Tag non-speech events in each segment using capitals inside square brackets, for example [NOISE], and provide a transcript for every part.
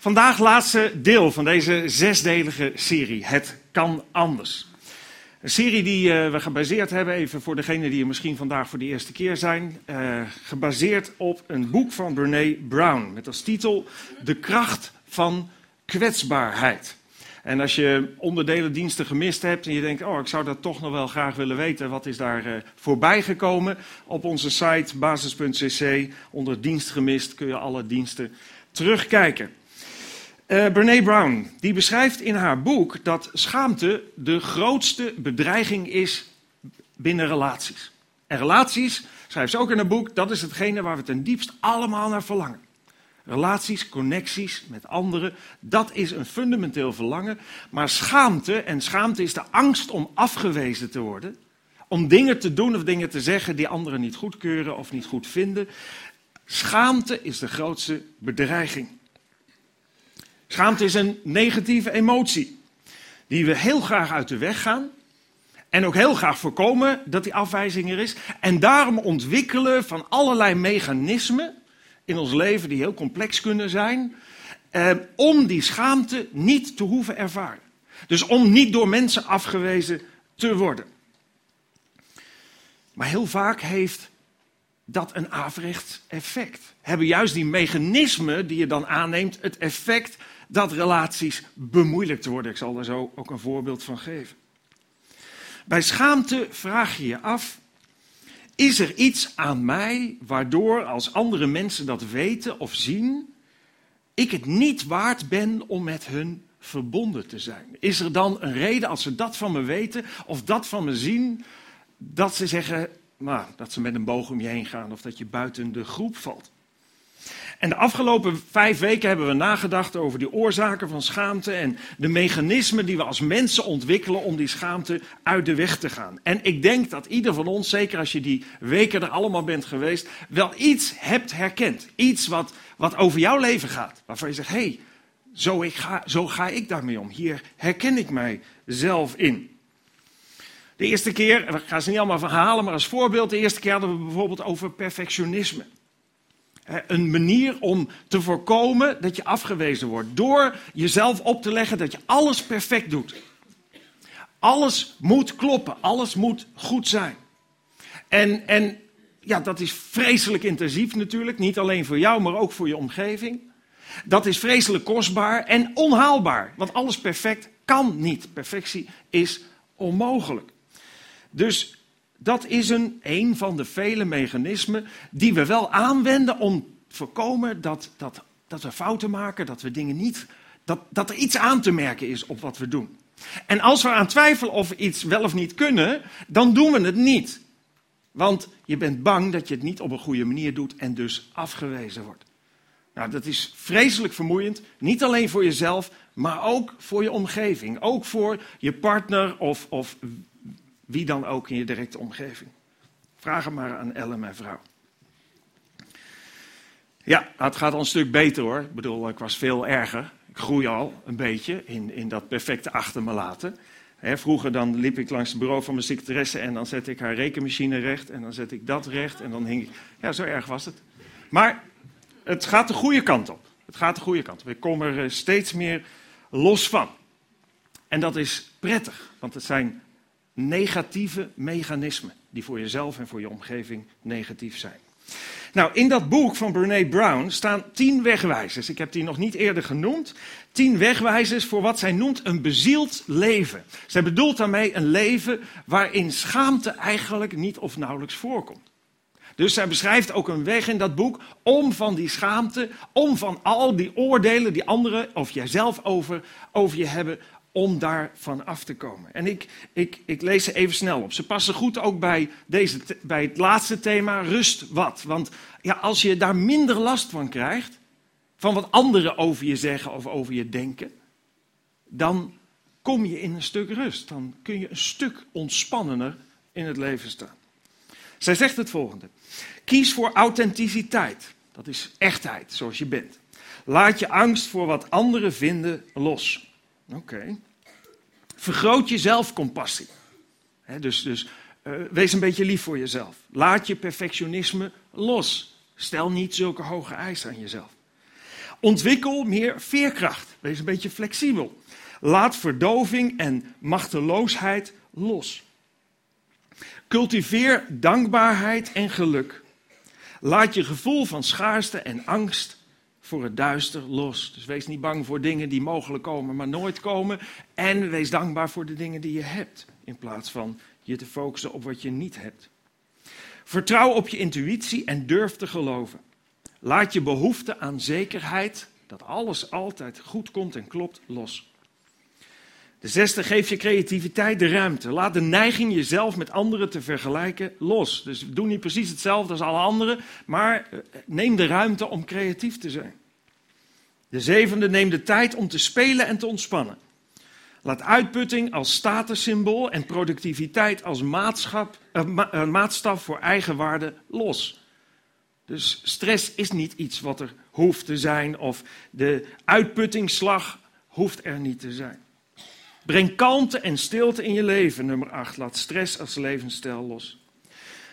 Vandaag laatste deel van deze zesdelige serie. Het kan anders. Een serie die uh, we gebaseerd hebben, even voor degenen die er misschien vandaag voor de eerste keer zijn, uh, gebaseerd op een boek van Brene Brown met als titel De kracht van kwetsbaarheid. En als je onderdelendiensten gemist hebt en je denkt, oh, ik zou dat toch nog wel graag willen weten, wat is daar uh, voorbij gekomen? Op onze site basis.cc onder dienst gemist kun je alle diensten terugkijken. Uh, Brene Brown die beschrijft in haar boek dat schaamte de grootste bedreiging is binnen relaties. En relaties, schrijft ze ook in haar boek, dat is hetgene waar we ten diepst allemaal naar verlangen. Relaties, connecties met anderen, dat is een fundamenteel verlangen. Maar schaamte, en schaamte is de angst om afgewezen te worden, om dingen te doen of dingen te zeggen die anderen niet goedkeuren of niet goed vinden. Schaamte is de grootste bedreiging. Schaamte is een negatieve emotie die we heel graag uit de weg gaan. En ook heel graag voorkomen dat die afwijzing er is. En daarom ontwikkelen van allerlei mechanismen in ons leven die heel complex kunnen zijn. Eh, om die schaamte niet te hoeven ervaren. Dus om niet door mensen afgewezen te worden. Maar heel vaak heeft dat een averechts effect. Hebben juist die mechanismen die je dan aanneemt het effect dat relaties bemoeilijkt worden. Ik zal daar zo ook een voorbeeld van geven. Bij schaamte vraag je je af: is er iets aan mij waardoor, als andere mensen dat weten of zien, ik het niet waard ben om met hun verbonden te zijn? Is er dan een reden als ze dat van me weten of dat van me zien, dat ze zeggen, nou, dat ze met een boog om je heen gaan of dat je buiten de groep valt? En de afgelopen vijf weken hebben we nagedacht over die oorzaken van schaamte en de mechanismen die we als mensen ontwikkelen om die schaamte uit de weg te gaan. En ik denk dat ieder van ons, zeker als je die weken er allemaal bent geweest, wel iets hebt herkend. Iets wat, wat over jouw leven gaat. Waarvan je zegt, hé, hey, zo, ga, zo ga ik daarmee om. Hier herken ik mijzelf in. De eerste keer, ik ga ze niet allemaal verhalen, maar als voorbeeld, de eerste keer hadden we bijvoorbeeld over perfectionisme. Een manier om te voorkomen dat je afgewezen wordt. Door jezelf op te leggen dat je alles perfect doet. Alles moet kloppen, alles moet goed zijn. En, en ja, dat is vreselijk intensief natuurlijk. Niet alleen voor jou, maar ook voor je omgeving. Dat is vreselijk kostbaar en onhaalbaar. Want alles perfect kan niet. Perfectie is onmogelijk. Dus dat is een, een van de vele mechanismen die we wel aanwenden om te voorkomen dat, dat, dat we fouten maken, dat we dingen niet, dat, dat er iets aan te merken is op wat we doen. En als we aan twijfelen of we iets wel of niet kunnen, dan doen we het niet. Want je bent bang dat je het niet op een goede manier doet en dus afgewezen wordt. Nou, dat is vreselijk vermoeiend. Niet alleen voor jezelf, maar ook voor je omgeving. Ook voor je partner of, of wie dan ook in je directe omgeving. Vraag hem maar aan Elle, mijn vrouw. Ja, het gaat al een stuk beter hoor. Ik bedoel, ik was veel erger. Ik groei al een beetje in, in dat perfecte achter me laten. vroeger dan liep ik langs het bureau van mijn secretaresse en dan zette ik haar rekenmachine recht en dan zette ik dat recht en dan hing ik... Ja, zo erg was het. Maar het gaat de goede kant op. Het gaat de goede kant op. Ik kom er eh, steeds meer los van. En dat is prettig, want het zijn negatieve mechanismen die voor jezelf en voor je omgeving negatief zijn. Nou, in dat boek van Brene Brown staan tien wegwijzers. Ik heb die nog niet eerder genoemd. Tien wegwijzers voor wat zij noemt een bezield leven. Zij bedoelt daarmee een leven waarin schaamte eigenlijk niet of nauwelijks voorkomt. Dus zij beschrijft ook een weg in dat boek om van die schaamte, om van al die oordelen die anderen of jijzelf over, over je hebben, om daarvan af te komen. En ik, ik, ik lees ze even snel op. Ze passen goed ook bij, deze, bij het laatste thema, rust wat. Want ja, als je daar minder last van krijgt, van wat anderen over je zeggen of over je denken, dan kom je in een stuk rust. Dan kun je een stuk ontspannender in het leven staan. Zij zegt het volgende. Kies voor authenticiteit. Dat is echtheid, zoals je bent. Laat je angst voor wat anderen vinden los. Oké. Vergroot je zelfcompassie. dus dus uh, wees een beetje lief voor jezelf. Laat je perfectionisme los. Stel niet zulke hoge eisen aan jezelf. Ontwikkel meer veerkracht. Wees een beetje flexibel. Laat verdoving en machteloosheid los. Cultiveer dankbaarheid en geluk. Laat je gevoel van schaarste en angst voor het duister los. Dus wees niet bang voor dingen die mogelijk komen, maar nooit komen. En wees dankbaar voor de dingen die je hebt, in plaats van je te focussen op wat je niet hebt. Vertrouw op je intuïtie en durf te geloven. Laat je behoefte aan zekerheid, dat alles altijd goed komt en klopt, los. De zesde, geef je creativiteit de ruimte. Laat de neiging jezelf met anderen te vergelijken los. Dus doe niet precies hetzelfde als alle anderen, maar eh, neem de ruimte om creatief te zijn. De zevende, neem de tijd om te spelen en te ontspannen. Laat uitputting als statussymbool en productiviteit als maatschap, uh, uh, maatstaf voor eigenwaarde los. Dus stress is niet iets wat er hoeft te zijn, of de uitputtingsslag hoeft er niet te zijn. Breng kalmte en stilte in je leven. Nummer 8. Laat stress als levensstijl los.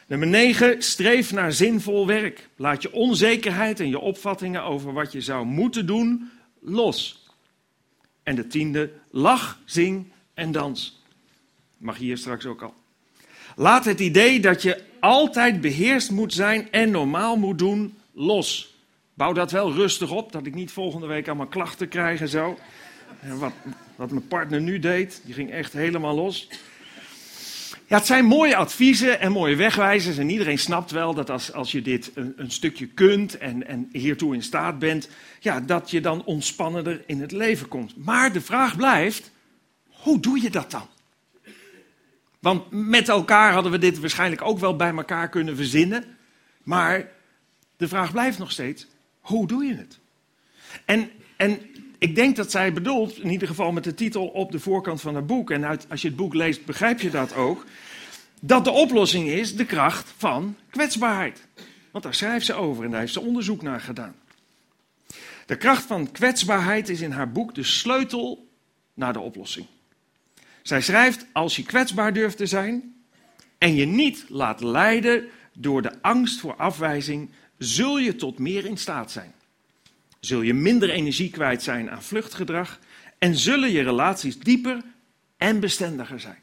Nummer 9. Streef naar zinvol werk. Laat je onzekerheid en je opvattingen over wat je zou moeten doen los. En de tiende. Lach, zing en dans. Mag hier straks ook al. Laat het idee dat je altijd beheerst moet zijn en normaal moet doen los. Bouw dat wel rustig op, dat ik niet volgende week allemaal klachten krijg en zo. Wat, wat mijn partner nu deed, die ging echt helemaal los. Ja, het zijn mooie adviezen en mooie wegwijzers. En iedereen snapt wel dat als, als je dit een, een stukje kunt en, en hiertoe in staat bent, ja, dat je dan ontspannender in het leven komt. Maar de vraag blijft, hoe doe je dat dan? Want met elkaar hadden we dit waarschijnlijk ook wel bij elkaar kunnen verzinnen. Maar de vraag blijft nog steeds, hoe doe je het? En, en ik denk dat zij bedoelt, in ieder geval met de titel op de voorkant van het boek, en als je het boek leest begrijp je dat ook, dat de oplossing is de kracht van kwetsbaarheid. Want daar schrijft ze over en daar heeft ze onderzoek naar gedaan. De kracht van kwetsbaarheid is in haar boek de sleutel naar de oplossing. Zij schrijft, als je kwetsbaar durft te zijn en je niet laat leiden door de angst voor afwijzing, zul je tot meer in staat zijn zul je minder energie kwijt zijn aan vluchtgedrag en zullen je relaties dieper en bestendiger zijn.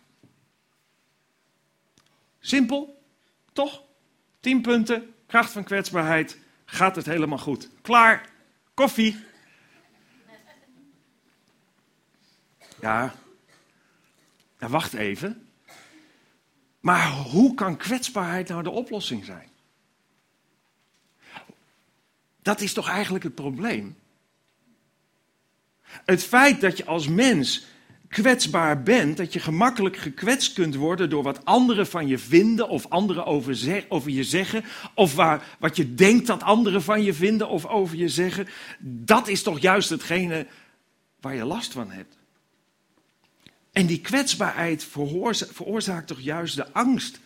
Simpel, toch? 10 punten, kracht van kwetsbaarheid, gaat het helemaal goed. Klaar, koffie. Ja, ja wacht even. Maar hoe kan kwetsbaarheid nou de oplossing zijn? Dat is toch eigenlijk het probleem? Het feit dat je als mens kwetsbaar bent, dat je gemakkelijk gekwetst kunt worden door wat anderen van je vinden of anderen over, je zeggen, of waar, wat je denkt dat anderen van je vinden of over je zeggen, dat is toch juist hetgene waar je last van hebt. En die kwetsbaarheid veroorzaakt toch juist de angst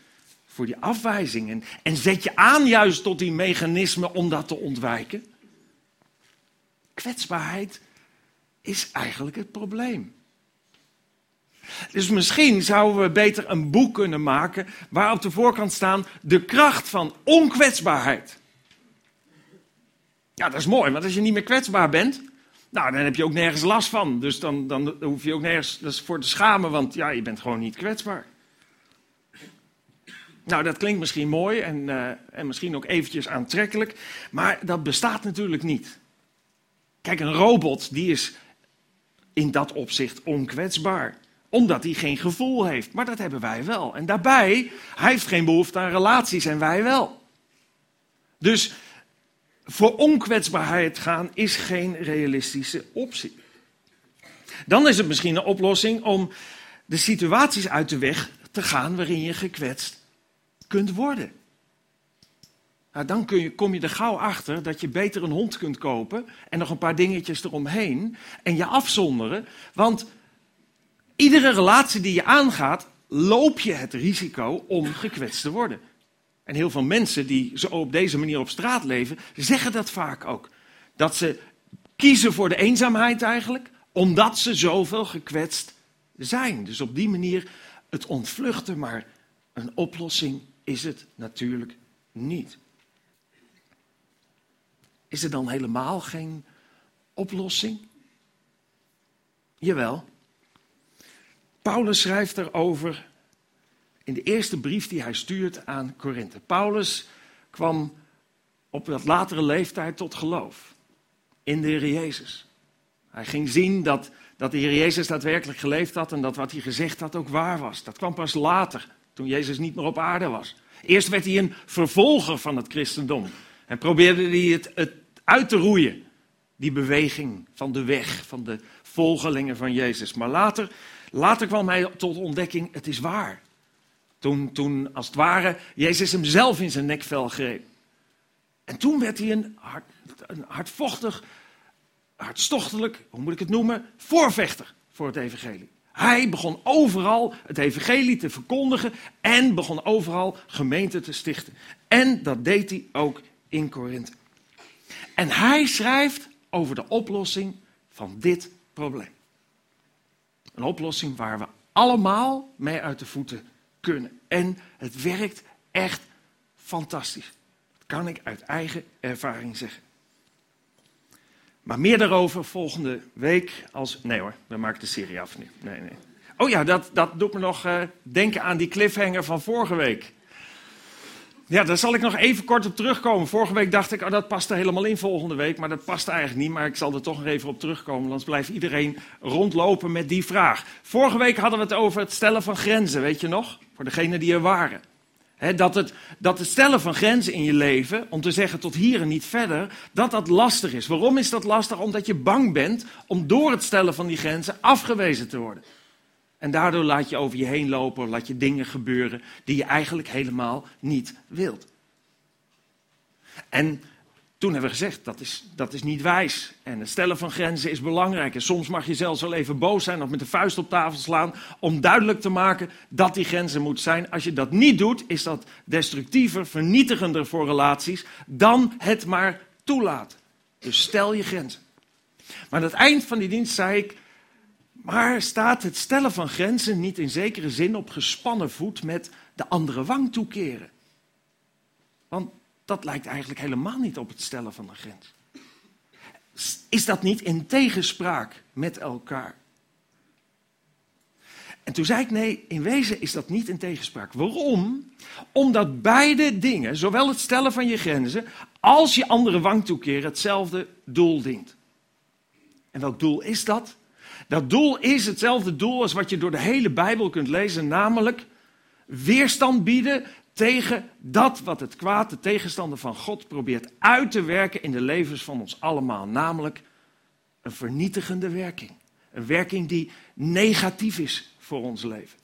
voor die afwijzingen. En zet je aan juist tot die mechanismen om dat te ontwijken. Kwetsbaarheid is eigenlijk het probleem. Dus misschien zouden we beter een boek kunnen maken waar op de voorkant staan de kracht van onkwetsbaarheid. Ja, dat is mooi, want als je niet meer kwetsbaar bent, nou, dan heb je ook nergens last van. Dus dan, dan hoef je ook nergens voor te schamen, want ja, je bent gewoon niet kwetsbaar. Nou, dat klinkt misschien mooi en, uh, en misschien ook eventjes aantrekkelijk, maar dat bestaat natuurlijk niet. Kijk, een robot die is in dat opzicht onkwetsbaar, omdat hij geen gevoel heeft. Maar dat hebben wij wel. En daarbij, hij heeft geen behoefte aan relaties en wij wel. Dus voor onkwetsbaarheid gaan is geen realistische optie. Dan is het misschien een oplossing om de situaties uit de weg te gaan waarin je gekwetst kunt worden. Nou, dan kun je, kom je er gauw achter dat je beter een hond kunt kopen en nog een paar dingetjes eromheen en je afzonderen. Want iedere relatie die je aangaat, loop je het risico om gekwetst te worden. En heel veel mensen die zo op deze manier op straat leven, zeggen dat vaak ook. Dat ze kiezen voor de eenzaamheid eigenlijk, omdat ze zoveel gekwetst zijn. Dus op die manier het ontvluchten, maar een oplossing is het natuurlijk niet. Is er dan helemaal geen oplossing? Jawel. Paulus schrijft erover in de eerste brief die hij stuurt aan Korinthe. Paulus kwam op wat latere leeftijd tot geloof in de Heer Jezus. Hij ging zien dat, dat de Heer Jezus daadwerkelijk geleefd had en dat wat hij gezegd had ook waar was. Dat kwam pas later, toen Jezus niet meer op aarde was. Eerst werd hij een vervolger van het christendom en probeerde hij het, het uit te roeien. Die beweging van de weg, van de volgelingen van Jezus. Maar later, later kwam hij tot ontdekking, het is waar. Toen, toen als het ware Jezus hem zelf in zijn nekvel greep. En toen werd hij een, een hardvochtig, hartstochtelijk, hoe moet ik het noemen, voorvechter voor het evangelie. Hij begon overal het evangelie te verkondigen en begon overal gemeenten te stichten. En dat deed hij ook in Korinthe. En hij schrijft over de oplossing van dit probleem. Een oplossing waar we allemaal mee uit de voeten kunnen. En het werkt echt fantastisch. Dat kan ik uit eigen ervaring zeggen. Maar meer daarover volgende week als... Nee hoor, we maken de serie af nu. Nee, nee. Oh ja, dat, dat doet me nog uh, denken aan die cliffhanger van vorige week. Ja, daar zal ik nog even kort op terugkomen. Vorige week dacht ik, oh, dat past er helemaal in volgende week. Maar dat past eigenlijk niet. Maar ik zal er toch nog even op terugkomen. Anders blijft iedereen rondlopen met die vraag. Vorige week hadden we het over het stellen van grenzen, weet je nog? Voor degenen die er waren. Dat, het, dat het stellen van grenzen in je leven, om te zeggen tot hier en niet verder, dat dat lastig is. Waarom is dat lastig? Omdat je bang bent om door het stellen van die grenzen afgewezen te worden. En daardoor laat je over je heen lopen, laat je dingen gebeuren die je eigenlijk helemaal niet wilt. En toen hebben we gezegd, dat is, dat is niet wijs. En het stellen van grenzen is belangrijk. En soms mag je zelfs wel even boos zijn of met de vuist op tafel slaan om duidelijk te maken dat die grenzen moet zijn. Als je dat niet doet, is dat destructiever, vernietigender voor relaties dan het maar toelaat. Dus stel je grenzen. Maar aan het eind van die dienst zei ik, maar staat het stellen van grenzen niet in zekere zin op gespannen voet met de andere wang toekeren? Want dat lijkt eigenlijk helemaal niet op het stellen van een grens. Is dat niet in tegenspraak met elkaar? En toen zei ik nee, in wezen is dat niet in tegenspraak. Waarom? Omdat beide dingen, zowel het stellen van je grenzen als je andere wang toekeren, hetzelfde doel dient. En welk doel is dat? Dat doel is hetzelfde doel als wat je door de hele Bijbel kunt lezen, namelijk weerstand bieden tegen dat wat het kwaad, de tegenstander van God, probeert uit te werken in de levens van ons allemaal. Namelijk een vernietigende werking. Een werking die negatief is voor ons leven.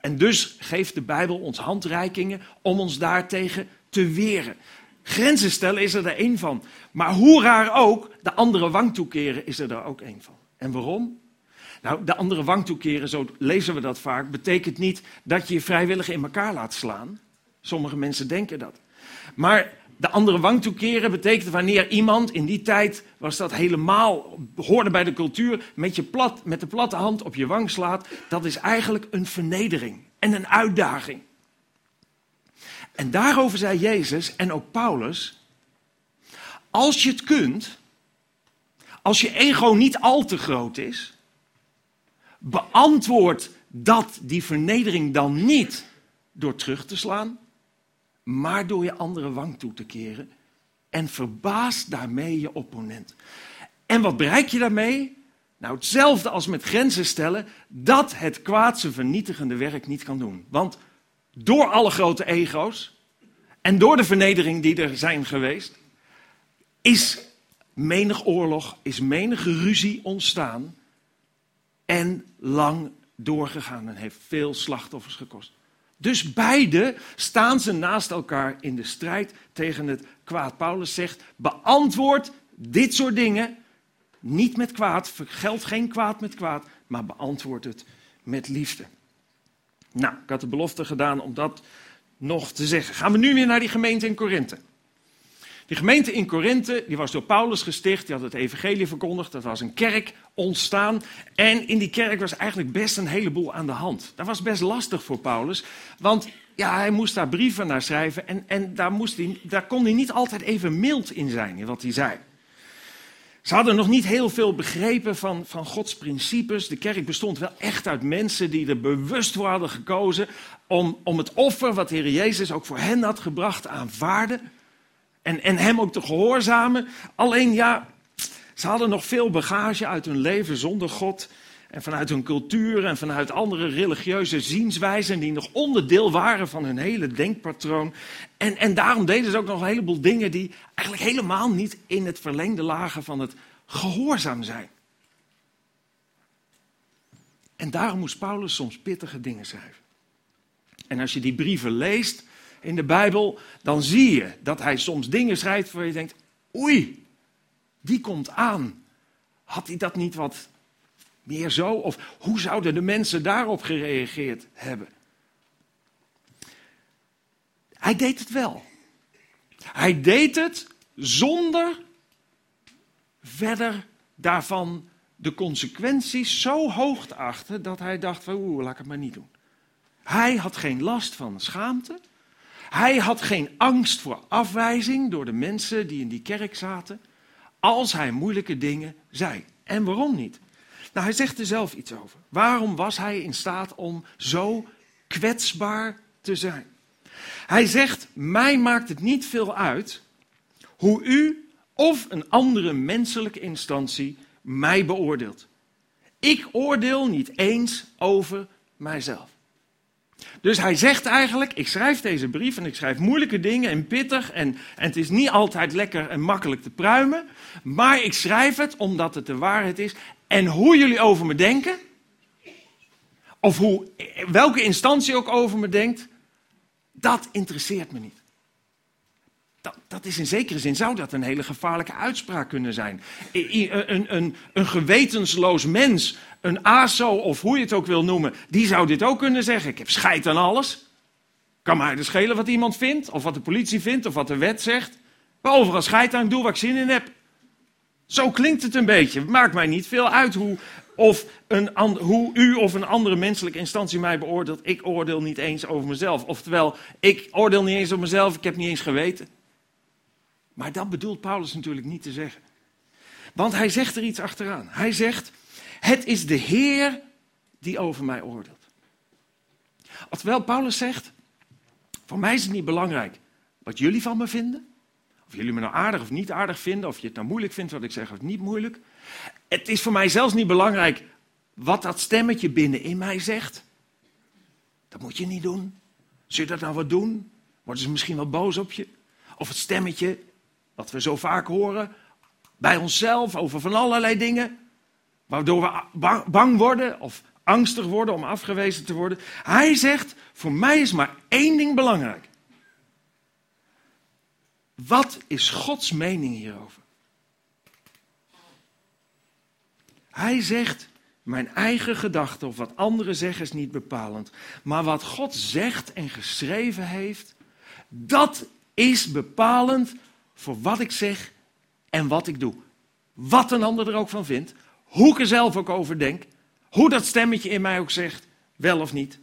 En dus geeft de Bijbel ons handreikingen om ons daartegen te weren. Grenzen stellen is er er één van. Maar hoe raar ook, de andere wang toekeren is er er ook één van. En waarom? Nou, de andere wang toekeren, zo lezen we dat vaak, betekent niet dat je je vrijwillig in elkaar laat slaan. Sommige mensen denken dat. Maar de andere wang toekeren betekent wanneer iemand, in die tijd was dat helemaal, hoorde bij de cultuur, met, je plat, met de platte hand op je wang slaat. Dat is eigenlijk een vernedering en een uitdaging. En daarover zei Jezus en ook Paulus, als je het kunt, als je ego niet al te groot is, beantwoord dat die vernedering dan niet door terug te slaan, maar door je andere wang toe te keren en verbaas daarmee je opponent. En wat bereik je daarmee? Nou, hetzelfde als met grenzen stellen, dat het kwaad zijn vernietigende werk niet kan doen. Want door alle grote ego's en door de vernedering die er zijn geweest, is menig oorlog, is menige ruzie ontstaan en lang doorgegaan en heeft veel slachtoffers gekost. Dus beide staan ze naast elkaar in de strijd tegen het kwaad. Paulus zegt: beantwoord dit soort dingen niet met kwaad, vergeld geen kwaad met kwaad, maar beantwoord het met liefde. Nou, ik had de belofte gedaan om dat nog te zeggen. Gaan we nu weer naar die gemeente in Korinthe. Die gemeente in Korinthe, die was door Paulus gesticht, die had het evangelie verkondigd, dat was een kerk ontstaan. En in die kerk was eigenlijk best een heleboel aan de hand. Dat was best lastig voor Paulus, want ja, hij moest daar brieven naar schrijven en, en daar, moest hij, daar kon hij niet altijd even mild in zijn in wat hij zei. Ze hadden nog niet heel veel begrepen van, van Gods principes. De kerk bestond wel echt uit mensen die er bewust voor hadden gekozen om, om het offer wat de Heer Jezus ook voor hen had gebracht aanvaarden. En, en hem ook te gehoorzamen. Alleen ja, ze hadden nog veel bagage uit hun leven zonder God. En vanuit hun cultuur en vanuit andere religieuze zienswijzen die nog onderdeel waren van hun hele denkpatroon. En, en daarom deden ze ook nog een heleboel dingen die eigenlijk helemaal niet in het verlengde lagen van het gehoorzaam zijn. En daarom moest Paulus soms pittige dingen schrijven. En als je die brieven leest in de Bijbel, dan zie je dat hij soms dingen schrijft waar je denkt, oei, die komt aan. Had hij dat niet wat meer zo? Of hoe zouden de mensen daarop gereageerd hebben? Hij deed het wel. Hij deed het zonder verder daarvan de consequenties zo hoog te achten dat hij dacht van oeh, laat ik het maar niet doen. Hij had geen last van schaamte. Hij had geen angst voor afwijzing door de mensen die in die kerk zaten. Als hij moeilijke dingen zei. En waarom niet? Nou, hij zegt er zelf iets over. Waarom was hij in staat om zo kwetsbaar te zijn? Hij zegt: Mij maakt het niet veel uit hoe u of een andere menselijke instantie mij beoordeelt. Ik oordeel niet eens over mijzelf. Dus hij zegt eigenlijk: Ik schrijf deze brief en ik schrijf moeilijke dingen en pittig. En, en het is niet altijd lekker en makkelijk te pruimen. Maar ik schrijf het omdat het de waarheid is. En hoe jullie over me denken, of hoe, welke instantie ook over me denkt, dat interesseert me niet. Dat, dat, is in zekere zin, zou dat een hele gevaarlijke uitspraak kunnen zijn. Een, een, een gewetensloos mens, een ASO of hoe je het ook wil noemen, die zou dit ook kunnen zeggen. Ik heb scheid aan alles. Kan mij dus schelen wat iemand vindt, of wat de politie vindt, of wat de wet zegt. Maar overal scheid aan, doe wat ik zin in heb. Zo klinkt het een beetje. Maakt mij niet veel uit hoe, of een, hoe u of een andere menselijke instantie mij beoordeelt. Ik oordeel niet eens over mezelf. Oftewel, ik oordeel niet eens over mezelf, ik heb niet eens geweten. Maar dat bedoelt Paulus natuurlijk niet te zeggen. Want hij zegt er iets achteraan. Hij zegt, het is de Heer die over mij oordeelt. Oftewel, Paulus zegt, voor mij is het niet belangrijk wat jullie van me vinden. Of jullie me nou aardig of niet aardig vinden, of je het nou moeilijk vindt wat ik zeg of niet moeilijk. Het is voor mij zelfs niet belangrijk wat dat stemmetje binnenin mij zegt. Dat moet je niet doen. Zul je dat nou wat doen? Worden ze misschien wel boos op je? Of het stemmetje, wat we zo vaak horen, bij onszelf over van allerlei dingen. Waardoor we bang worden of angstig worden om afgewezen te worden. Hij zegt, voor mij is maar één ding belangrijk. Wat is Gods mening hierover? Hij zegt, mijn eigen gedachten of wat anderen zeggen is niet bepalend. Maar wat God zegt en geschreven heeft, dat is bepalend voor wat ik zeg en wat ik doe. Wat een ander er ook van vindt, hoe ik er zelf ook over denk, hoe dat stemmetje in mij ook zegt, wel of niet,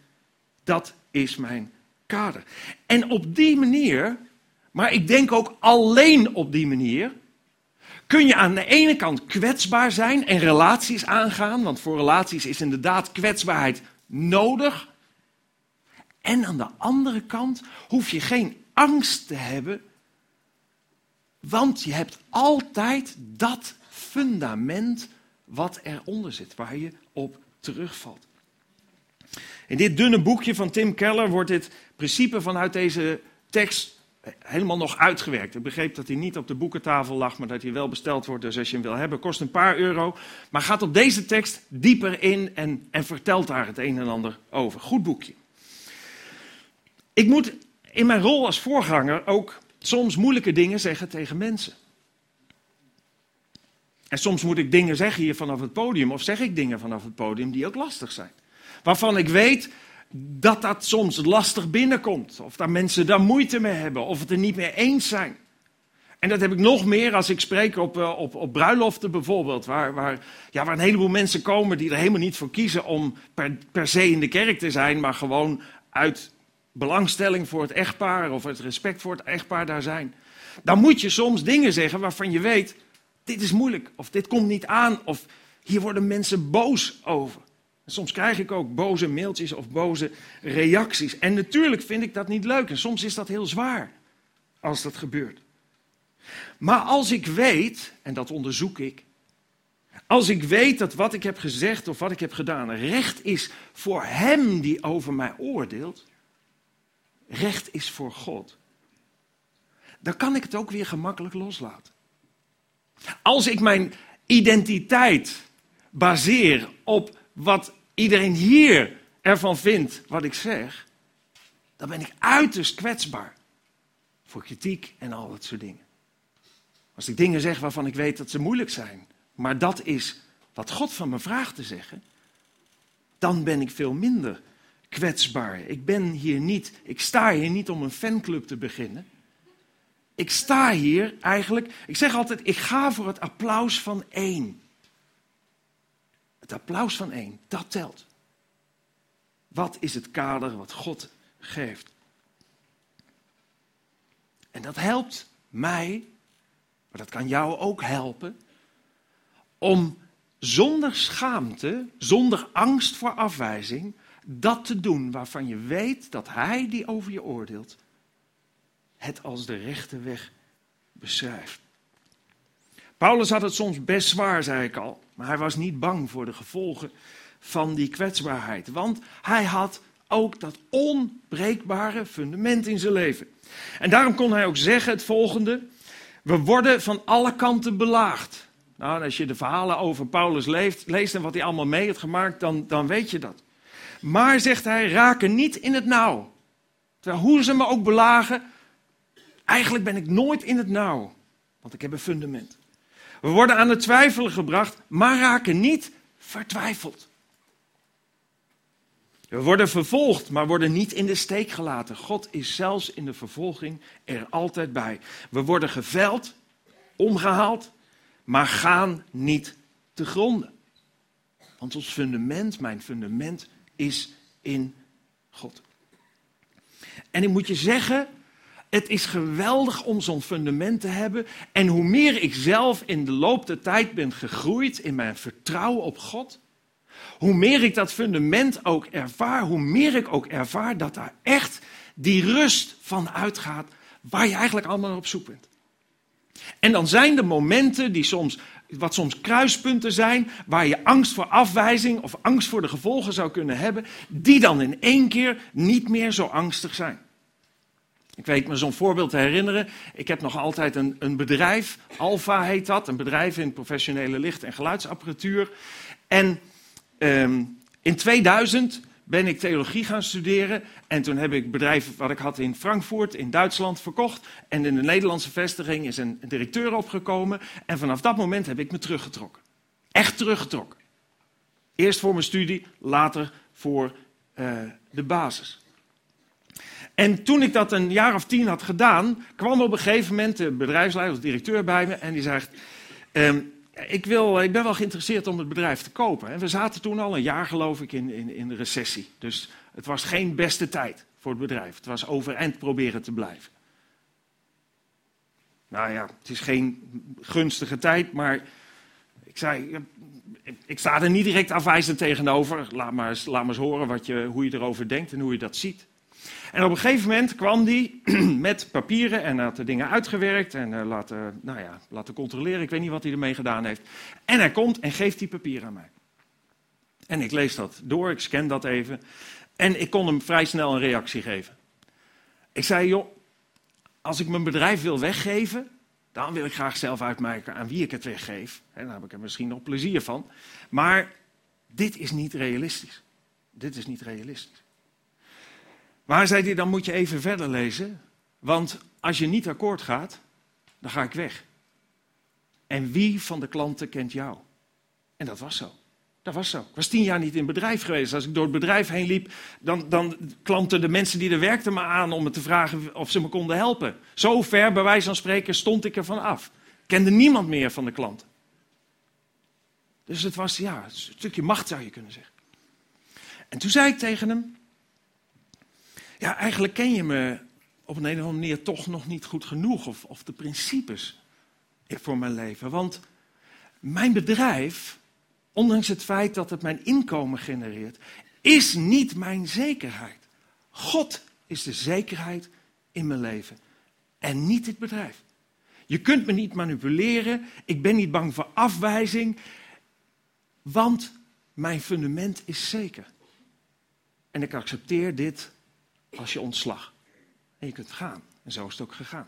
dat is mijn kader. En op die manier maar ik denk ook alleen op die manier kun je aan de ene kant kwetsbaar zijn en relaties aangaan, want voor relaties is inderdaad kwetsbaarheid nodig. En aan de andere kant hoef je geen angst te hebben, want je hebt altijd dat fundament wat eronder zit, waar je op terugvalt. In dit dunne boekje van Tim Keller wordt dit principe vanuit deze tekst helemaal nog uitgewerkt. Ik begreep dat hij niet op de boekentafel lag, maar dat hij wel besteld wordt. Dus als je hem wil hebben, kost een paar euro. Maar gaat op deze tekst dieper in en, en vertelt daar het een en ander over. Goed boekje. Ik moet in mijn rol als voorganger ook soms moeilijke dingen zeggen tegen mensen. En soms moet ik dingen zeggen hier vanaf het podium, of zeg ik dingen vanaf het podium die ook lastig zijn. Waarvan ik weet, dat dat soms lastig binnenkomt. Of dat mensen daar moeite mee hebben. Of het er niet mee eens zijn. En dat heb ik nog meer als ik spreek op, eh, op, op bruiloften bijvoorbeeld. Waar, waar, ja, waar een heleboel mensen komen die er helemaal niet voor kiezen om per, per se in de kerk te zijn. Maar gewoon uit belangstelling voor het echtpaar of uit respect voor het echtpaar daar zijn. Dan moet je soms dingen zeggen waarvan je weet, dit is moeilijk, of dit komt niet aan, of hier worden mensen boos over. Soms krijg ik ook boze mailtjes of boze reacties. En natuurlijk vind ik dat niet leuk en soms is dat heel zwaar als dat gebeurt. Maar als ik weet, en dat onderzoek ik, als ik weet dat wat ik heb gezegd of wat ik heb gedaan recht is voor Hem die over mij oordeelt, recht is voor God, dan kan ik het ook weer gemakkelijk loslaten. Als ik mijn identiteit baseer op wat iedereen hier ervan vindt wat ik zeg, dan ben ik uiterst kwetsbaar voor kritiek en al dat soort dingen. Als ik dingen zeg waarvan ik weet dat ze moeilijk zijn, maar dat is wat God van me vraagt te zeggen, dan ben ik veel minder kwetsbaar. Ik ben hier niet, ik sta hier niet om een fanclub te beginnen. Ik sta hier eigenlijk, ik zeg altijd, ik ga voor het applaus van één. Het applaus van één, dat telt. Wat is het kader wat God geeft? En dat helpt mij, maar dat kan jou ook helpen, om zonder schaamte, zonder angst voor afwijzing, dat te doen waarvan je weet dat Hij die over je oordeelt, het als de rechte weg beschrijft. Paulus had het soms best zwaar, zei ik al, maar hij was niet bang voor de gevolgen van die kwetsbaarheid, want hij had ook dat onbreekbare fundament in zijn leven. En daarom kon hij ook zeggen het volgende: we worden van alle kanten belaagd. Nou, als je de verhalen over Paulus leest, leest en wat hij allemaal mee heeft gemaakt, dan, dan weet je dat. Maar, zegt hij, raken niet in het nauw. Terwijl hoe ze me ook belagen, eigenlijk ben ik nooit in het nauw. Want ik heb een fundament. We worden aan het twijfelen gebracht, maar raken niet vertwijfeld. We worden vervolgd, maar worden niet in de steek gelaten. God is zelfs in de vervolging er altijd bij. We worden geveld, omgehaald, maar gaan niet te gronden. Want ons fundament, mijn fundament, is in God. En ik moet je zeggen, het is geweldig om zo'n fundament te hebben. En hoe meer ik zelf in de loop der tijd ben gegroeid in mijn vertrouwen op God, hoe meer ik dat fundament ook ervaar, hoe meer ik ook ervaar dat daar echt die rust van uitgaat waar je eigenlijk allemaal op zoek bent. En dan zijn er momenten die soms, wat soms kruispunten zijn, waar je angst voor afwijzing of angst voor de gevolgen zou kunnen hebben, die dan in één keer niet meer zo angstig zijn. Ik weet me zo'n voorbeeld te herinneren. Ik heb nog altijd een, een bedrijf, Alfa heet dat, een bedrijf in professionele licht- en geluidsapparatuur. En um, in 2000 ben ik theologie gaan studeren. En toen heb ik bedrijf wat ik had in Frankfurt, in Duitsland, verkocht. En in de Nederlandse vestiging is een directeur opgekomen. En vanaf dat moment heb ik me teruggetrokken. Echt teruggetrokken. Eerst voor mijn studie, later voor uh, de basis. En toen ik dat een jaar of tien had gedaan, kwam op een gegeven moment de bedrijfsleider of directeur bij me en die zegt: um, ik, wil, ik ben wel geïnteresseerd om het bedrijf te kopen. En we zaten toen al een jaar, geloof ik, in, in, in de recessie. Dus het was geen beste tijd voor het bedrijf. Het was overeind proberen te blijven. Nou ja, het is geen gunstige tijd, maar ik zei, ik sta er niet direct afwijzend tegenover. Laat maar eens, laat maar eens horen wat je, hoe je erover denkt en hoe je dat ziet. En op een gegeven moment kwam hij [CLEARS THROAT] met papieren en had de dingen uitgewerkt en uh, laten, nou ja, laten controleren. Ik weet niet wat hij ermee gedaan heeft. En hij komt en geeft die papieren aan mij. En ik lees dat door, ik scan dat even. En ik kon hem vrij snel een reactie geven. Ik zei, joh, als ik mijn bedrijf wil weggeven, dan wil ik graag zelf uitmaken aan wie ik het weggeef. Dan heb ik er misschien nog plezier van. Maar dit is niet realistisch. Dit is niet realistisch. Maar zei hij, dan moet je even verder lezen. Want als je niet akkoord gaat, dan ga ik weg. En wie van de klanten kent jou? En dat was zo. Dat was zo. Ik was tien jaar niet in bedrijf geweest. Als ik door het bedrijf heen liep, dan, dan klanten de mensen die er werkten me aan om me te vragen of ze me konden helpen. Zo ver, bij wijze van spreken, stond ik ervan af. Kende niemand meer van de klanten. Dus het was ja, een stukje macht zou je kunnen zeggen. En toen zei ik tegen hem, ja, eigenlijk ken je me op een, of andere manier toch nog niet goed genoeg. Of, of de principes voor mijn leven. Want Mijn bedrijf, ondanks het feit dat het mijn inkomen genereert, is niet mijn zekerheid. God is de zekerheid in mijn leven en niet het bedrijf. Je kunt me niet manipuleren, ik ben niet bang voor afwijzing, want mijn fundament is zeker. En ik accepteer dit als je ontslag. En je kunt gaan. En zo is het ook gegaan.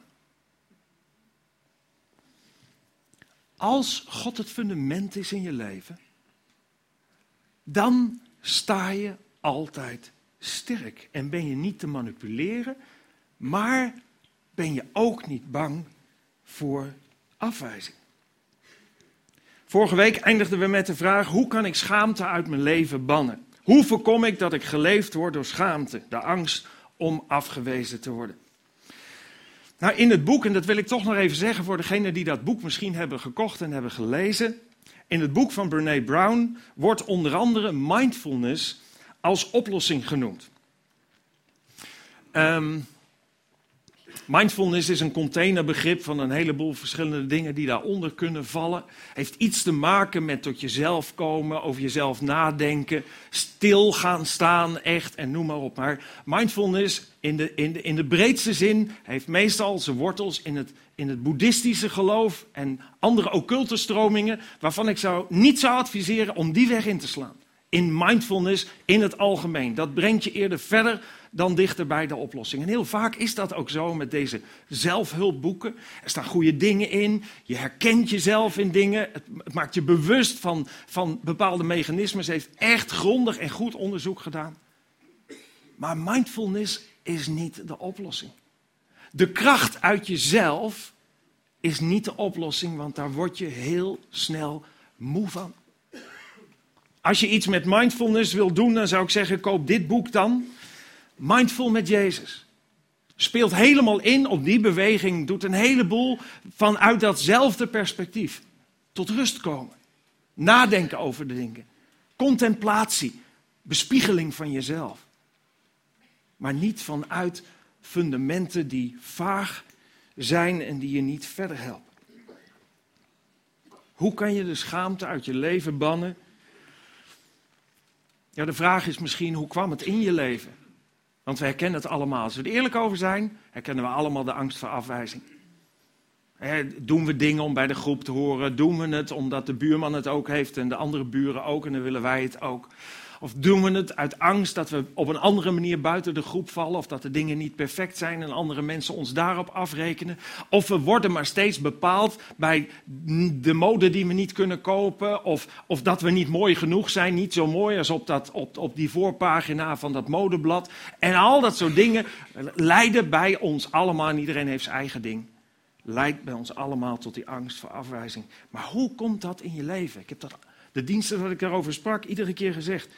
Als God het fundament is in je leven, dan sta je altijd sterk. En ben je niet te manipuleren, maar ben je ook niet bang voor afwijzing. Vorige week eindigden we met de vraag: hoe kan ik schaamte uit mijn leven bannen? Hoe voorkom ik dat ik geleefd word door schaamte, de angst om afgewezen te worden? Nou, in het boek, en dat wil ik toch nog even zeggen voor degenen die dat boek misschien hebben gekocht en hebben gelezen. In het boek van Brene Brown wordt onder andere mindfulness als oplossing genoemd. Um, Mindfulness is een containerbegrip van een heleboel verschillende dingen die daaronder kunnen vallen. Heeft iets te maken met tot jezelf komen, over jezelf nadenken, stil gaan staan, echt en noem maar op. Maar mindfulness in de, in de, in de breedste zin heeft meestal zijn wortels in het, in het boeddhistische geloof en andere occulte stromingen, waarvan ik zou, niet zou adviseren om die weg in te slaan. In mindfulness in het algemeen. Dat brengt je eerder verder dan dichter bij de oplossing. En heel vaak is dat ook zo met deze zelfhulpboeken. Er staan goede dingen in, je herkent jezelf in dingen, het, maakt je bewust van, van bepaalde mechanismen. Ze heeft echt grondig en goed onderzoek gedaan. Maar mindfulness is niet de oplossing. De kracht uit jezelf is niet de oplossing, want daar word je heel snel moe van. Als je iets met mindfulness wil doen, dan zou ik zeggen: koop dit boek dan. Mindful met Jezus. Speelt helemaal in op die beweging, doet een heleboel vanuit datzelfde perspectief. Tot rust komen. Nadenken over de dingen. Contemplatie. Bespiegeling van jezelf. Maar niet vanuit fundamenten die vaag zijn en die je niet verder helpen. Hoe kan je de schaamte uit je leven bannen? Ja, de vraag is misschien, hoe kwam het in je leven? Want we herkennen het allemaal. Als we er eerlijk over zijn, herkennen we allemaal de angst voor afwijzing. doen we dingen om bij de groep te horen? Doen we het omdat de buurman het ook heeft en de andere buren ook en dan willen wij het ook? Of doen we het uit angst dat we op een andere manier buiten de groep vallen? Of dat de dingen niet perfect zijn en andere mensen ons daarop afrekenen? Of we worden maar steeds bepaald bij de mode die we niet kunnen kopen? Of, of dat we niet mooi genoeg zijn, niet zo mooi als op, dat, op, op die voorpagina van dat modeblad? En al dat soort dingen leiden bij ons allemaal, en iedereen heeft zijn eigen ding leidt bij ons allemaal tot die angst voor afwijzing. Maar hoe komt dat in je leven? Ik heb dat de diensten dat ik daarover sprak, iedere keer gezegd.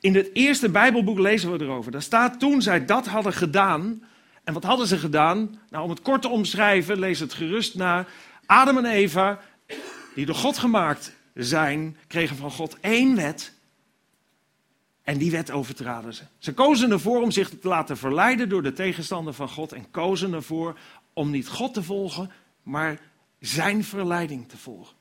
In het eerste Bijbelboek lezen we erover. Daar staat toen zij dat hadden gedaan. En wat hadden ze gedaan? Nou, om het kort te omschrijven, lees het gerust na. Adam en Eva, die door God gemaakt zijn, kregen van God één wet. En die wet overtraden ze. Ze kozen ervoor om zich te laten verleiden door de tegenstander van God. En kozen ervoor om niet God te volgen, maar zijn verleiding te volgen.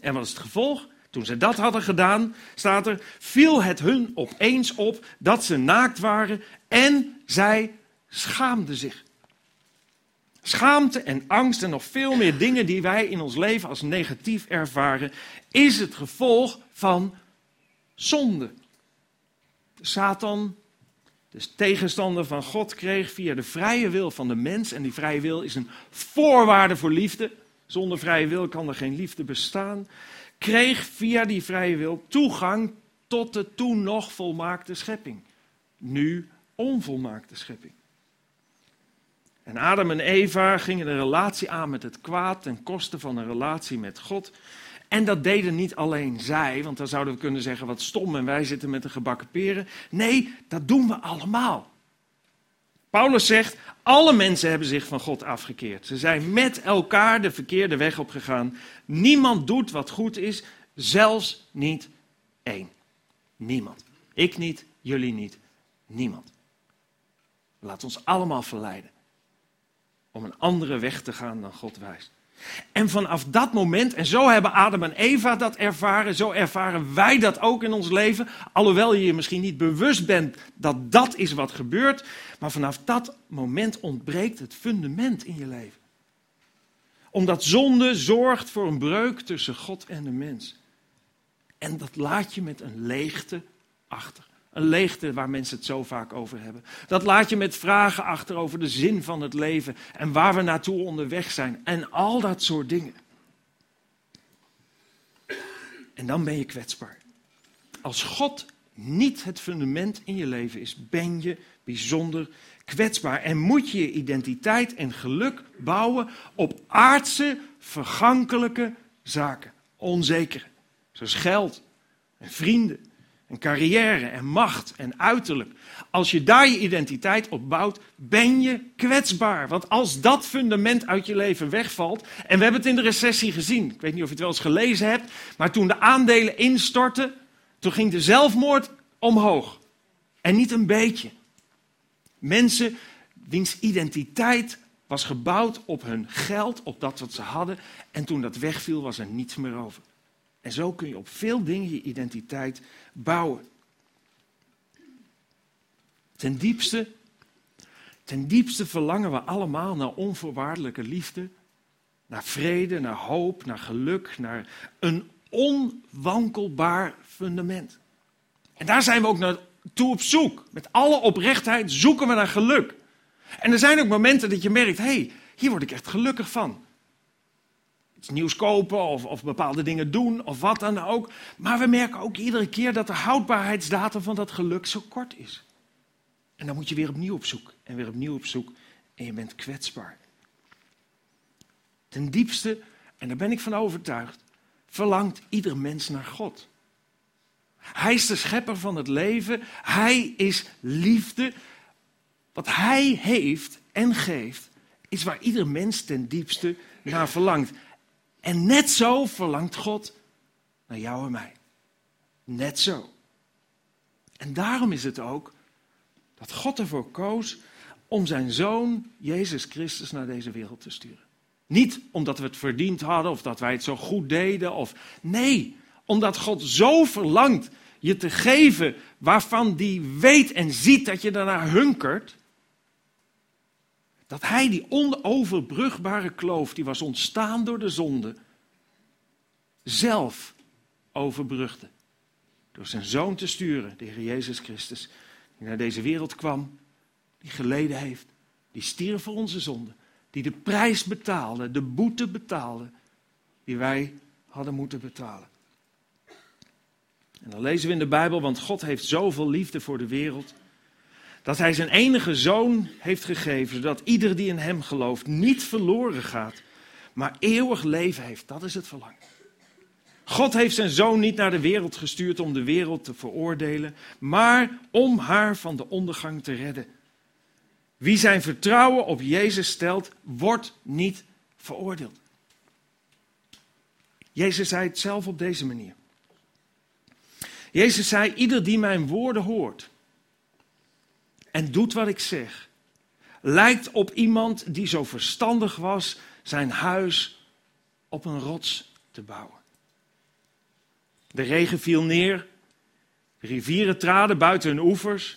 En wat is het gevolg? Toen ze dat hadden gedaan, staat er, viel het hun opeens op dat ze naakt waren en zij schaamden zich. Schaamte en angst en nog veel meer dingen die wij in ons leven als negatief ervaren, is het gevolg van zonde. Satan, de tegenstander van God, kreeg via de vrije wil van de mens, en die vrije wil is een voorwaarde voor liefde. Zonder vrije wil kan er geen liefde bestaan kreeg via die vrije wil toegang tot de toen nog volmaakte schepping. Nu onvolmaakte schepping. En Adam en Eva gingen een relatie aan met het kwaad ten koste van een relatie met God. En dat deden niet alleen zij, want dan zouden we kunnen zeggen wat stom en wij zitten met de gebakken peren. Nee, dat doen we allemaal. Paulus zegt, alle mensen hebben zich van God afgekeerd. Ze zijn met elkaar de verkeerde weg opgegaan. Niemand doet wat goed is, zelfs niet één. Niemand. Ik niet, jullie niet, niemand. Laat ons allemaal verleiden om een andere weg te gaan dan God wijst. En vanaf dat moment, en zo hebben Adam en Eva dat ervaren, zo ervaren wij dat ook in ons leven. Alhoewel je je misschien niet bewust bent dat dat is wat gebeurt. Maar vanaf dat moment ontbreekt het fundament in je leven. Omdat zonde zorgt voor een breuk tussen God en de mens. En dat laat je met een leegte achter. Een leegte waar mensen het zo vaak over hebben. Dat laat je met vragen achter over de zin van het leven en waar we naartoe onderweg zijn en al dat soort dingen. En dan ben je kwetsbaar. Als God niet het fundament in je leven is, ben je bijzonder kwetsbaar. En moet je je identiteit en geluk bouwen op aardse, vergankelijke zaken. Onzekere. Zoals geld en vrienden en carrière en macht en uiterlijk. Als je daar je identiteit op bouwt, ben je kwetsbaar. Want als dat fundament uit je leven wegvalt, en we hebben het in de recessie gezien, ik weet niet of je het wel eens gelezen hebt, maar toen de aandelen instortten, toen ging de zelfmoord omhoog. En niet een beetje. Mensen wiens identiteit was gebouwd op hun geld, op dat wat ze hadden, en toen dat wegviel was er niets meer over. En zo kun je op veel dingen je identiteit bouwen. Ten diepste, ten diepste verlangen we allemaal naar onvoorwaardelijke liefde, naar vrede, naar hoop, naar geluk, naar een onwankelbaar fundament. En daar zijn we ook naartoe op zoek. Met alle oprechtheid zoeken we naar geluk. En er zijn ook momenten dat je merkt, hé, hey, hier word ik echt gelukkig van iets nieuws kopen of, of bepaalde dingen doen of wat dan ook. Maar we merken ook iedere keer dat de houdbaarheidsdatum van dat geluk zo kort is. En dan moet je weer opnieuw op zoek en weer opnieuw op zoek en je bent kwetsbaar. Ten diepste, en daar ben ik van overtuigd, verlangt ieder mens naar God. Hij is de schepper van het leven. Hij is liefde. Wat hij heeft en geeft, is waar ieder mens ten diepste naar verlangt. En net zo verlangt God naar jou en mij. Net zo. En daarom is het ook dat God ervoor koos om zijn zoon Jezus Christus naar deze wereld te sturen. Niet omdat we het verdiend hadden of dat wij het zo goed deden. Of, nee, omdat God zo verlangt je te geven waarvan die weet en ziet dat je daarna hunkert. Dat hij die onoverbrugbare kloof die was ontstaan door de zonde, zelf overbrugde. Door zijn zoon te sturen, de Heer Jezus Christus, die naar deze wereld kwam, die geleden heeft, die stierf voor onze zonde, die de prijs betaalde, de boete betaalde, die wij hadden moeten betalen. En dan lezen we in de Bijbel, want God heeft zoveel liefde voor de wereld dat hij zijn enige zoon heeft gegeven, zodat ieder die in hem gelooft niet verloren gaat, maar eeuwig leven heeft. Dat is het verlangen. God heeft zijn zoon niet naar de wereld gestuurd om de wereld te veroordelen, maar om haar van de ondergang te redden. Wie zijn vertrouwen op Jezus stelt, wordt niet veroordeeld. Jezus zei het zelf op deze manier. Jezus zei: Ieder die mijn woorden hoort en doet wat ik zeg, lijkt op iemand die zo verstandig was zijn huis op een rots te bouwen. De regen viel neer, de rivieren traden buiten hun oevers,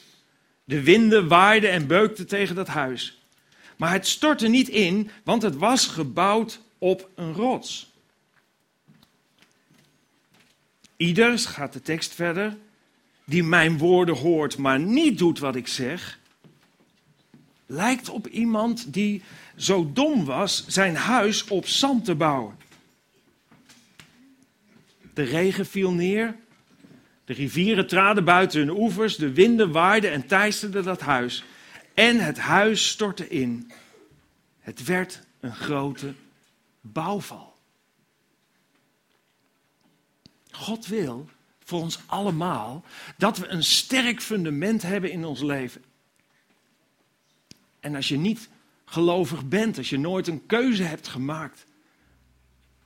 de winden waaiden en beukten tegen dat huis. Maar het stortte niet in, want het was gebouwd op een rots. Ieders, gaat de tekst verder, die mijn woorden hoort, maar niet doet wat ik zeg, lijkt op iemand die zo dom was zijn huis op zand te bouwen. De regen viel neer, de rivieren traden buiten hun oevers, de winden waaiden en teisterden dat huis. En het huis stortte in. Het werd een grote bouwval. God wil voor ons allemaal dat we een sterk fundament hebben in ons leven. En als je niet gelovig bent, als je nooit een keuze hebt gemaakt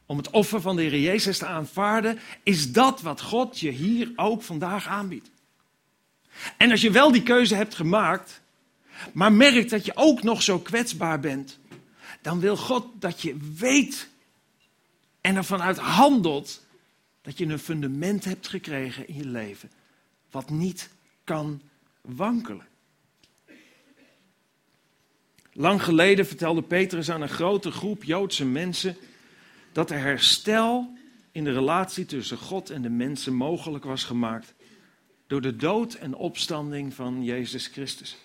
om het offer van de Heer Jezus te aanvaarden, is dat wat God je hier ook vandaag aanbiedt. En als je wel die keuze hebt gemaakt, maar merkt dat je ook nog zo kwetsbaar bent, dan wil God dat je weet en ervan uit handelt dat je een fundament hebt gekregen in je leven wat niet kan wankelen. Lang geleden vertelde Petrus aan een grote groep Joodse mensen dat er herstel in de relatie tussen God en de mensen mogelijk was gemaakt door de dood en opstanding van Jezus Christus.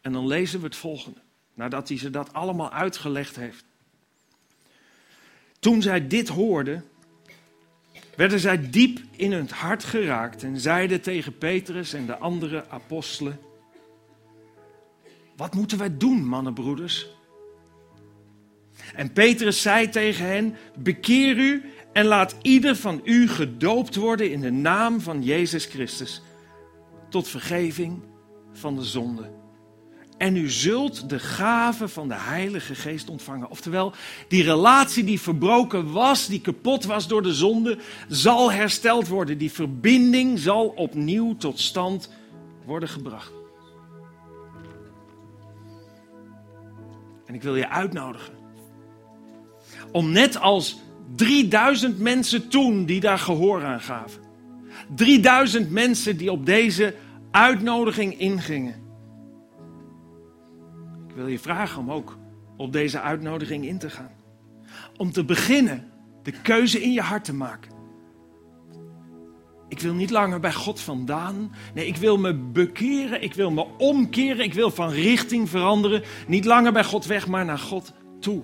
En dan lezen we het volgende, nadat hij ze dat allemaal uitgelegd heeft. Toen zij dit hoorden, werden zij diep in hun hart geraakt en zeiden tegen Petrus en de andere apostelen: Wat moeten wij doen, mannenbroeders? En Petrus zei tegen hen: Bekeer u en laat ieder van u gedoopt worden in de naam van Jezus Christus, tot vergeving van de zonde. En u zult de gave van de Heilige Geest ontvangen. Oftewel, die relatie die verbroken was, die kapot was door de zonde, zal hersteld worden. Die verbinding zal opnieuw tot stand worden gebracht. En ik wil je uitnodigen om net als 3000 mensen toen die daar gehoor aan gaven. 3000 mensen die op deze uitnodiging ingingen. Wil je vragen om ook op deze uitnodiging in te gaan. Om te beginnen de keuze in je hart te maken. Ik wil niet langer bij God vandaan. Nee, ik wil me bekeren. Ik wil me omkeren. Ik wil van richting veranderen. Niet langer bij God weg, maar naar God toe.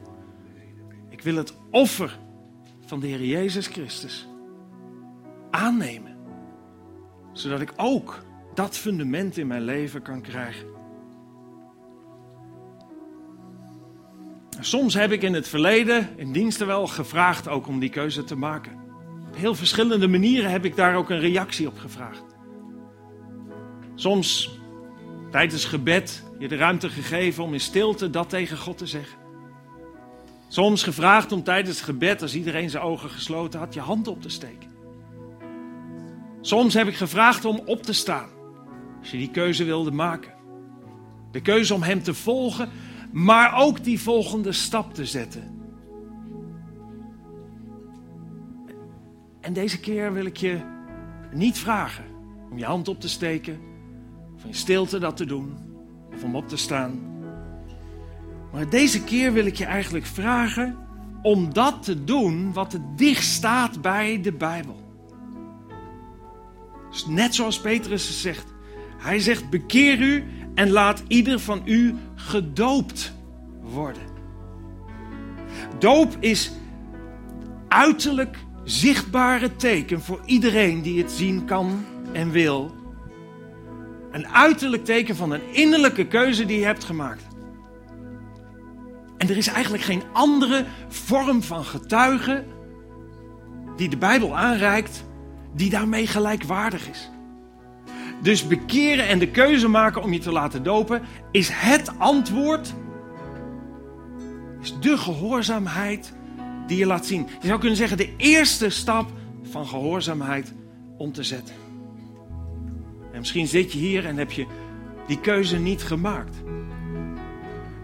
Ik wil het offer van de Heer Jezus Christus aannemen. Zodat ik ook dat fundament in mijn leven kan krijgen. Soms heb ik in het verleden in diensten wel gevraagd ook om die keuze te maken. Op heel verschillende manieren heb ik daar ook een reactie op gevraagd. Soms tijdens gebed je de ruimte gegeven om in stilte dat tegen God te zeggen. Soms gevraagd om tijdens gebed, als iedereen zijn ogen gesloten had, je hand op te steken. Soms heb ik gevraagd om op te staan, als je die keuze wilde maken. De keuze om Hem te volgen, maar ook die volgende stap te zetten. En deze keer wil ik je niet vragen om je hand op te steken, of in stilte dat te doen, of om op te staan. Maar deze keer wil ik je eigenlijk vragen om dat te doen wat het dicht staat bij de Bijbel. Dus net zoals Petrus zegt. Hij zegt: bekeer u en laat ieder van u gedoopt worden. Doop is uiterlijk zichtbare teken voor iedereen die het zien kan en wil. Een uiterlijk teken van een innerlijke keuze die je hebt gemaakt. En er is eigenlijk geen andere vorm van getuigen die de Bijbel aanreikt, die daarmee gelijkwaardig is. Dus bekeren en de keuze maken om je te laten dopen is het antwoord, is de gehoorzaamheid die je laat zien. Je zou kunnen zeggen de eerste stap van gehoorzaamheid om te zetten. En misschien zit je hier en heb je die keuze niet gemaakt.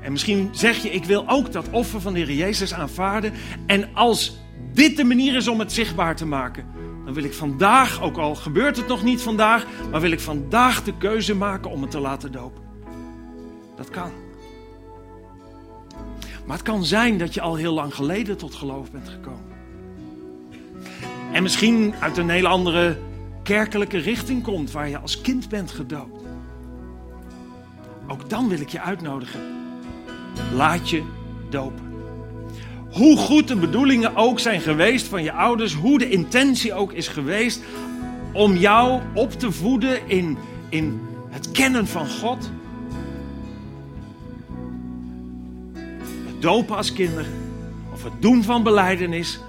En misschien zeg je, ik wil ook dat offer van de Heer Jezus aanvaarden. En als dit de manier is om het zichtbaar te maken, dan wil ik vandaag, ook al gebeurt het nog niet vandaag, maar wil ik vandaag de keuze maken om het te laten dopen. Dat kan. Maar het kan zijn dat je al heel lang geleden tot geloof bent gekomen. En misschien uit een hele andere kerkelijke richting komt waar je als kind bent gedoopt. Ook dan wil ik je uitnodigen laat je dopen. Hoe goed de bedoelingen ook zijn geweest van je ouders, hoe de intentie ook is geweest om jou op te voeden in, in het kennen van God. Het dopen als kinder, of het doen van beleidenis,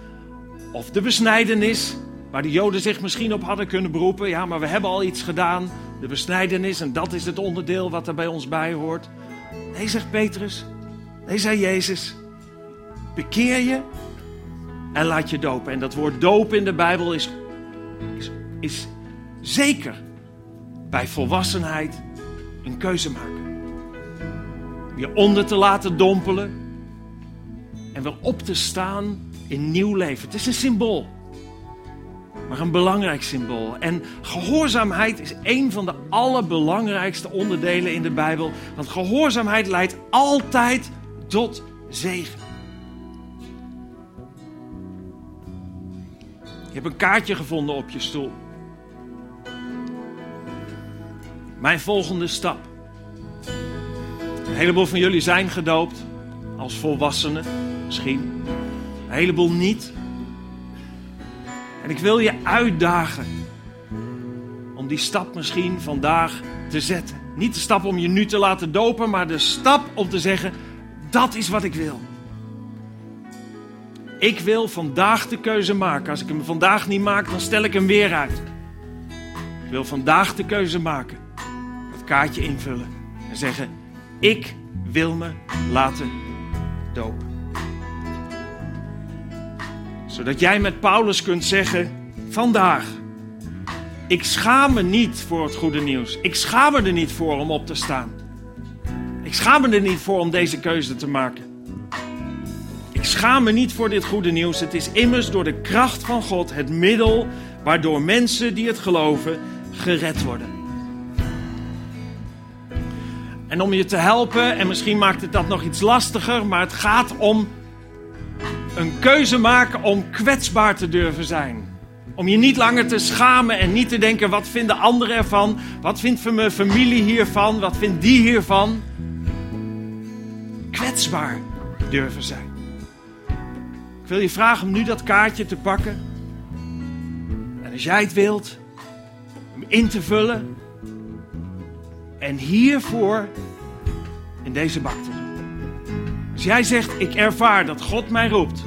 of de besnijdenis, waar de Joden zich misschien op hadden kunnen beroepen. Ja, maar we hebben al iets gedaan, de besnijdenis, en dat is het onderdeel wat er bij ons bij hoort. Nee, zegt Petrus, Nee, zei Jezus, bekeer je en laat je dopen. En dat woord dopen in de Bijbel is, is, zeker bij volwassenheid een keuze maken. Je onder te laten dompelen en weer op te staan in nieuw leven. Het is een symbool, maar een belangrijk symbool. En gehoorzaamheid is een van de allerbelangrijkste onderdelen in de Bijbel. Want gehoorzaamheid leidt altijd tot zegen. Je hebt een kaartje gevonden op je stoel. Mijn volgende stap. Een heleboel van jullie zijn gedoopt als volwassenen, misschien. Een heleboel niet. En ik wil je uitdagen om die stap misschien vandaag te zetten. Niet de stap om je nu te laten dopen, maar de stap om te zeggen: dat is wat ik wil. Ik wil vandaag de keuze maken. Als ik hem vandaag niet maak, dan stel ik hem weer uit. Ik wil vandaag de keuze maken. Dat kaartje invullen en zeggen: Ik wil me laten dopen. Zodat jij met Paulus kunt zeggen: Vandaag. Ik schaam me niet voor het goede nieuws. Ik schaam me er niet voor om op te staan. Ik schaam me er niet voor om deze keuze te maken. Ik schaam me niet voor dit goede nieuws. Het is immers door de kracht van God het middel waardoor mensen die het geloven gered worden. En om je te helpen, en misschien maakt het dat nog iets lastiger, maar het gaat om een keuze maken om kwetsbaar te durven zijn. Om je niet langer te schamen en niet te denken: wat vinden anderen ervan? Wat vindt mijn familie hiervan? Wat vindt die hiervan? Kwetsbaar durven zijn. Ik wil je vragen om nu dat kaartje te pakken. En als jij het wilt, hem in te vullen. En hiervoor in deze bak te doen. Als jij zegt, ik ervaar dat God mij roept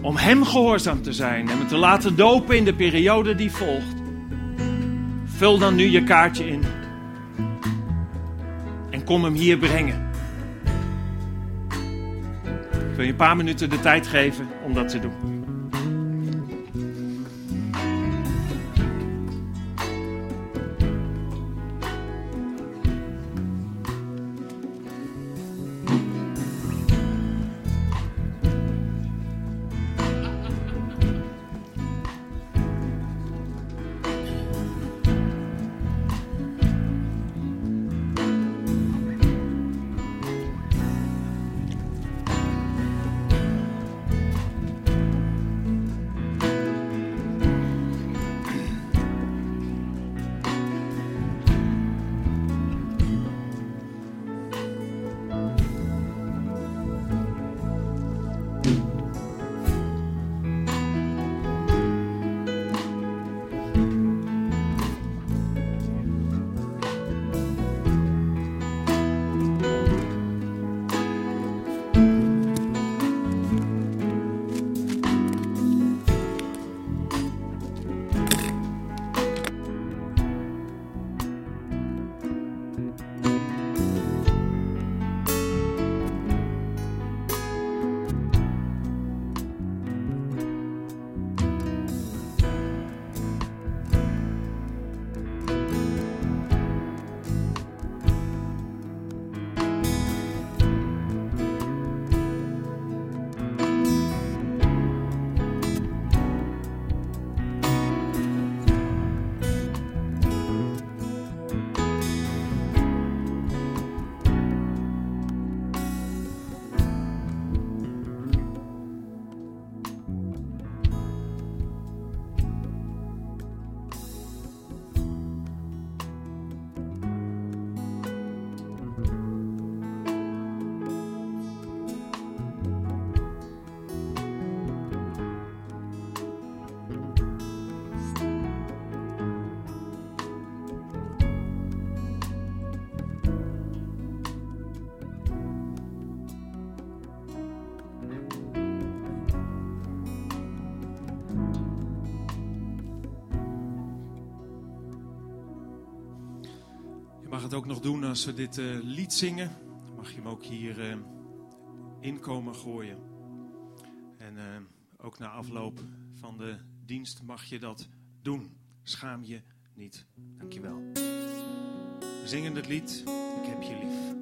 om Hem gehoorzaam te zijn en me te laten dopen in de periode die volgt. Vul dan nu je kaartje in. En kom hem hier brengen. Wil je een paar minuten de tijd geven om dat te doen. Mag het ook nog doen als we dit uh, lied zingen. Mag je hem ook hier uh, in komen gooien. En uh, ook na afloop van de dienst mag je dat doen. Schaam je niet. Dankjewel. We zingen het lied. Ik heb je lief.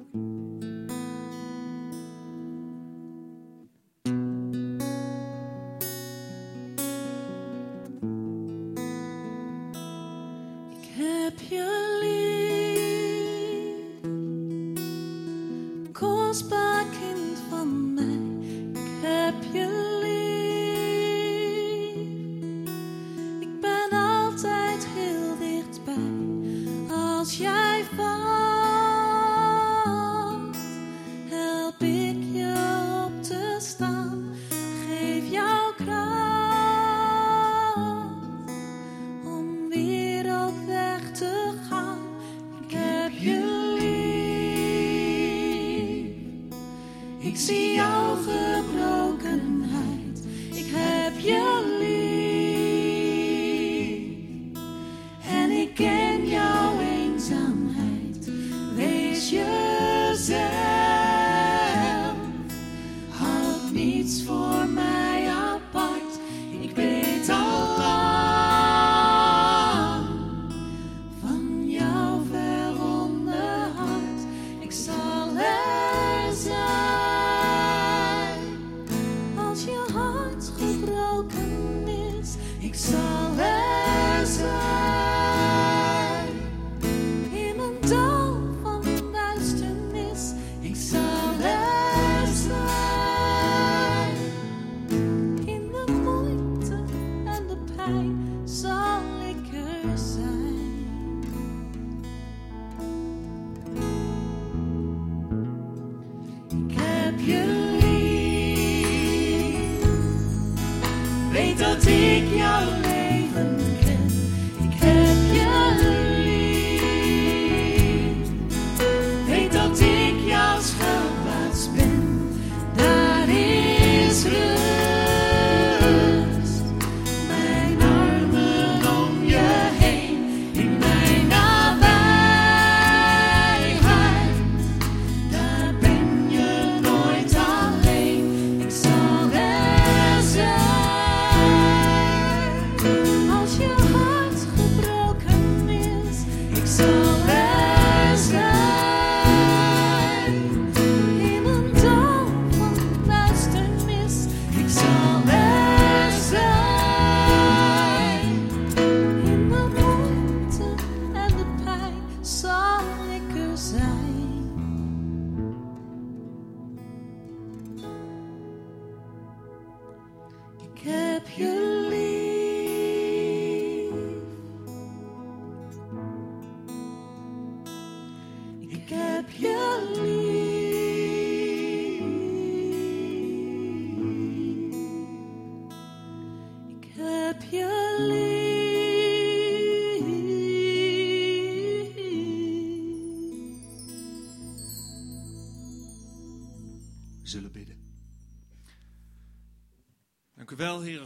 Ik heb je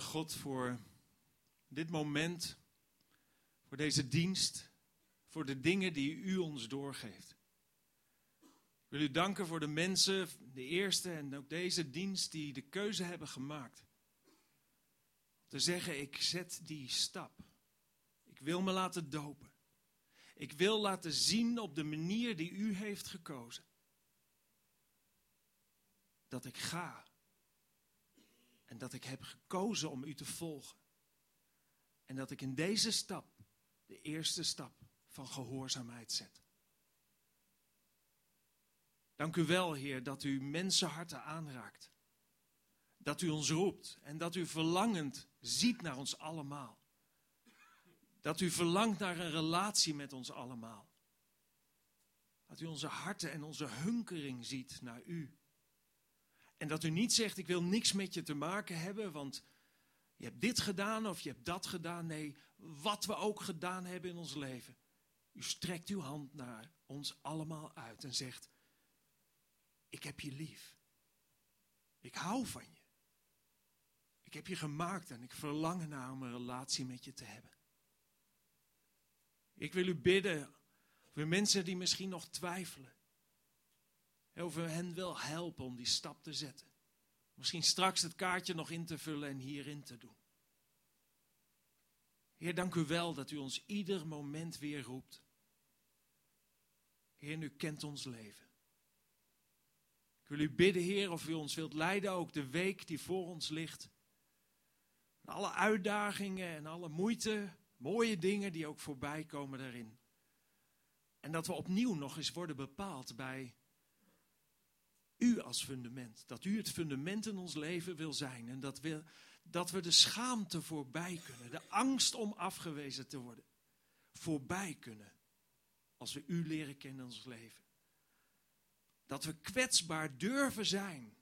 God, voor dit moment, voor deze dienst, voor de dingen die u ons doorgeeft. Ik wil u danken voor de mensen, de eerste en ook deze dienst, die de keuze hebben gemaakt. Te zeggen, ik zet die stap. Ik wil me laten dopen. Ik wil laten zien op de manier die u heeft gekozen. Dat ik ga. En dat ik heb gekozen om u te volgen. En dat ik in deze stap de eerste stap van gehoorzaamheid zet. Dank u wel, Heer, dat u mensenharten aanraakt. Dat u ons roept en dat u verlangend ziet naar ons allemaal. Dat u verlangt naar een relatie met ons allemaal. Dat u onze harten en onze hunkering ziet naar u. En dat u niet zegt, ik wil niks met je te maken hebben, want je hebt dit gedaan of je hebt dat gedaan. Nee, wat we ook gedaan hebben in ons leven. U strekt uw hand naar ons allemaal uit en zegt, ik heb je lief. Ik hou van je. Ik heb je gemaakt en ik verlang naar om een relatie met je te hebben. Ik wil u bidden voor mensen die misschien nog twijfelen. Of we hen wil helpen om die stap te zetten. Misschien straks het kaartje nog in te vullen en hierin te doen. Heer, dank u wel dat u ons ieder moment weer roept. Heer, u kent ons leven. Ik wil u bidden, Heer, of u ons wilt leiden, ook de week die voor ons ligt. Alle uitdagingen en alle moeite Mooie dingen die ook voorbij komen daarin. En dat we opnieuw nog eens worden bepaald bij u als fundament. Dat u het fundament in ons leven wil zijn. En dat we, dat we de schaamte voorbij kunnen. De angst om afgewezen te worden. Voorbij kunnen. Als we u leren kennen in ons leven. Dat we kwetsbaar durven zijn.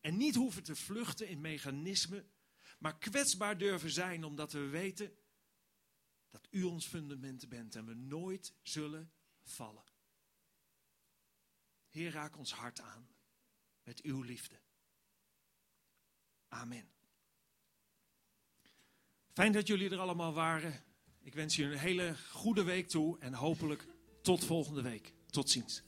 En niet hoeven te vluchten in mechanismen. Maar kwetsbaar durven zijn omdat we weten dat u ons fundament bent en we nooit zullen vallen. Heer, raak ons hart aan met uw liefde. Amen. Fijn dat jullie er allemaal waren. Ik wens jullie een hele goede week toe en hopelijk tot volgende week. Tot ziens.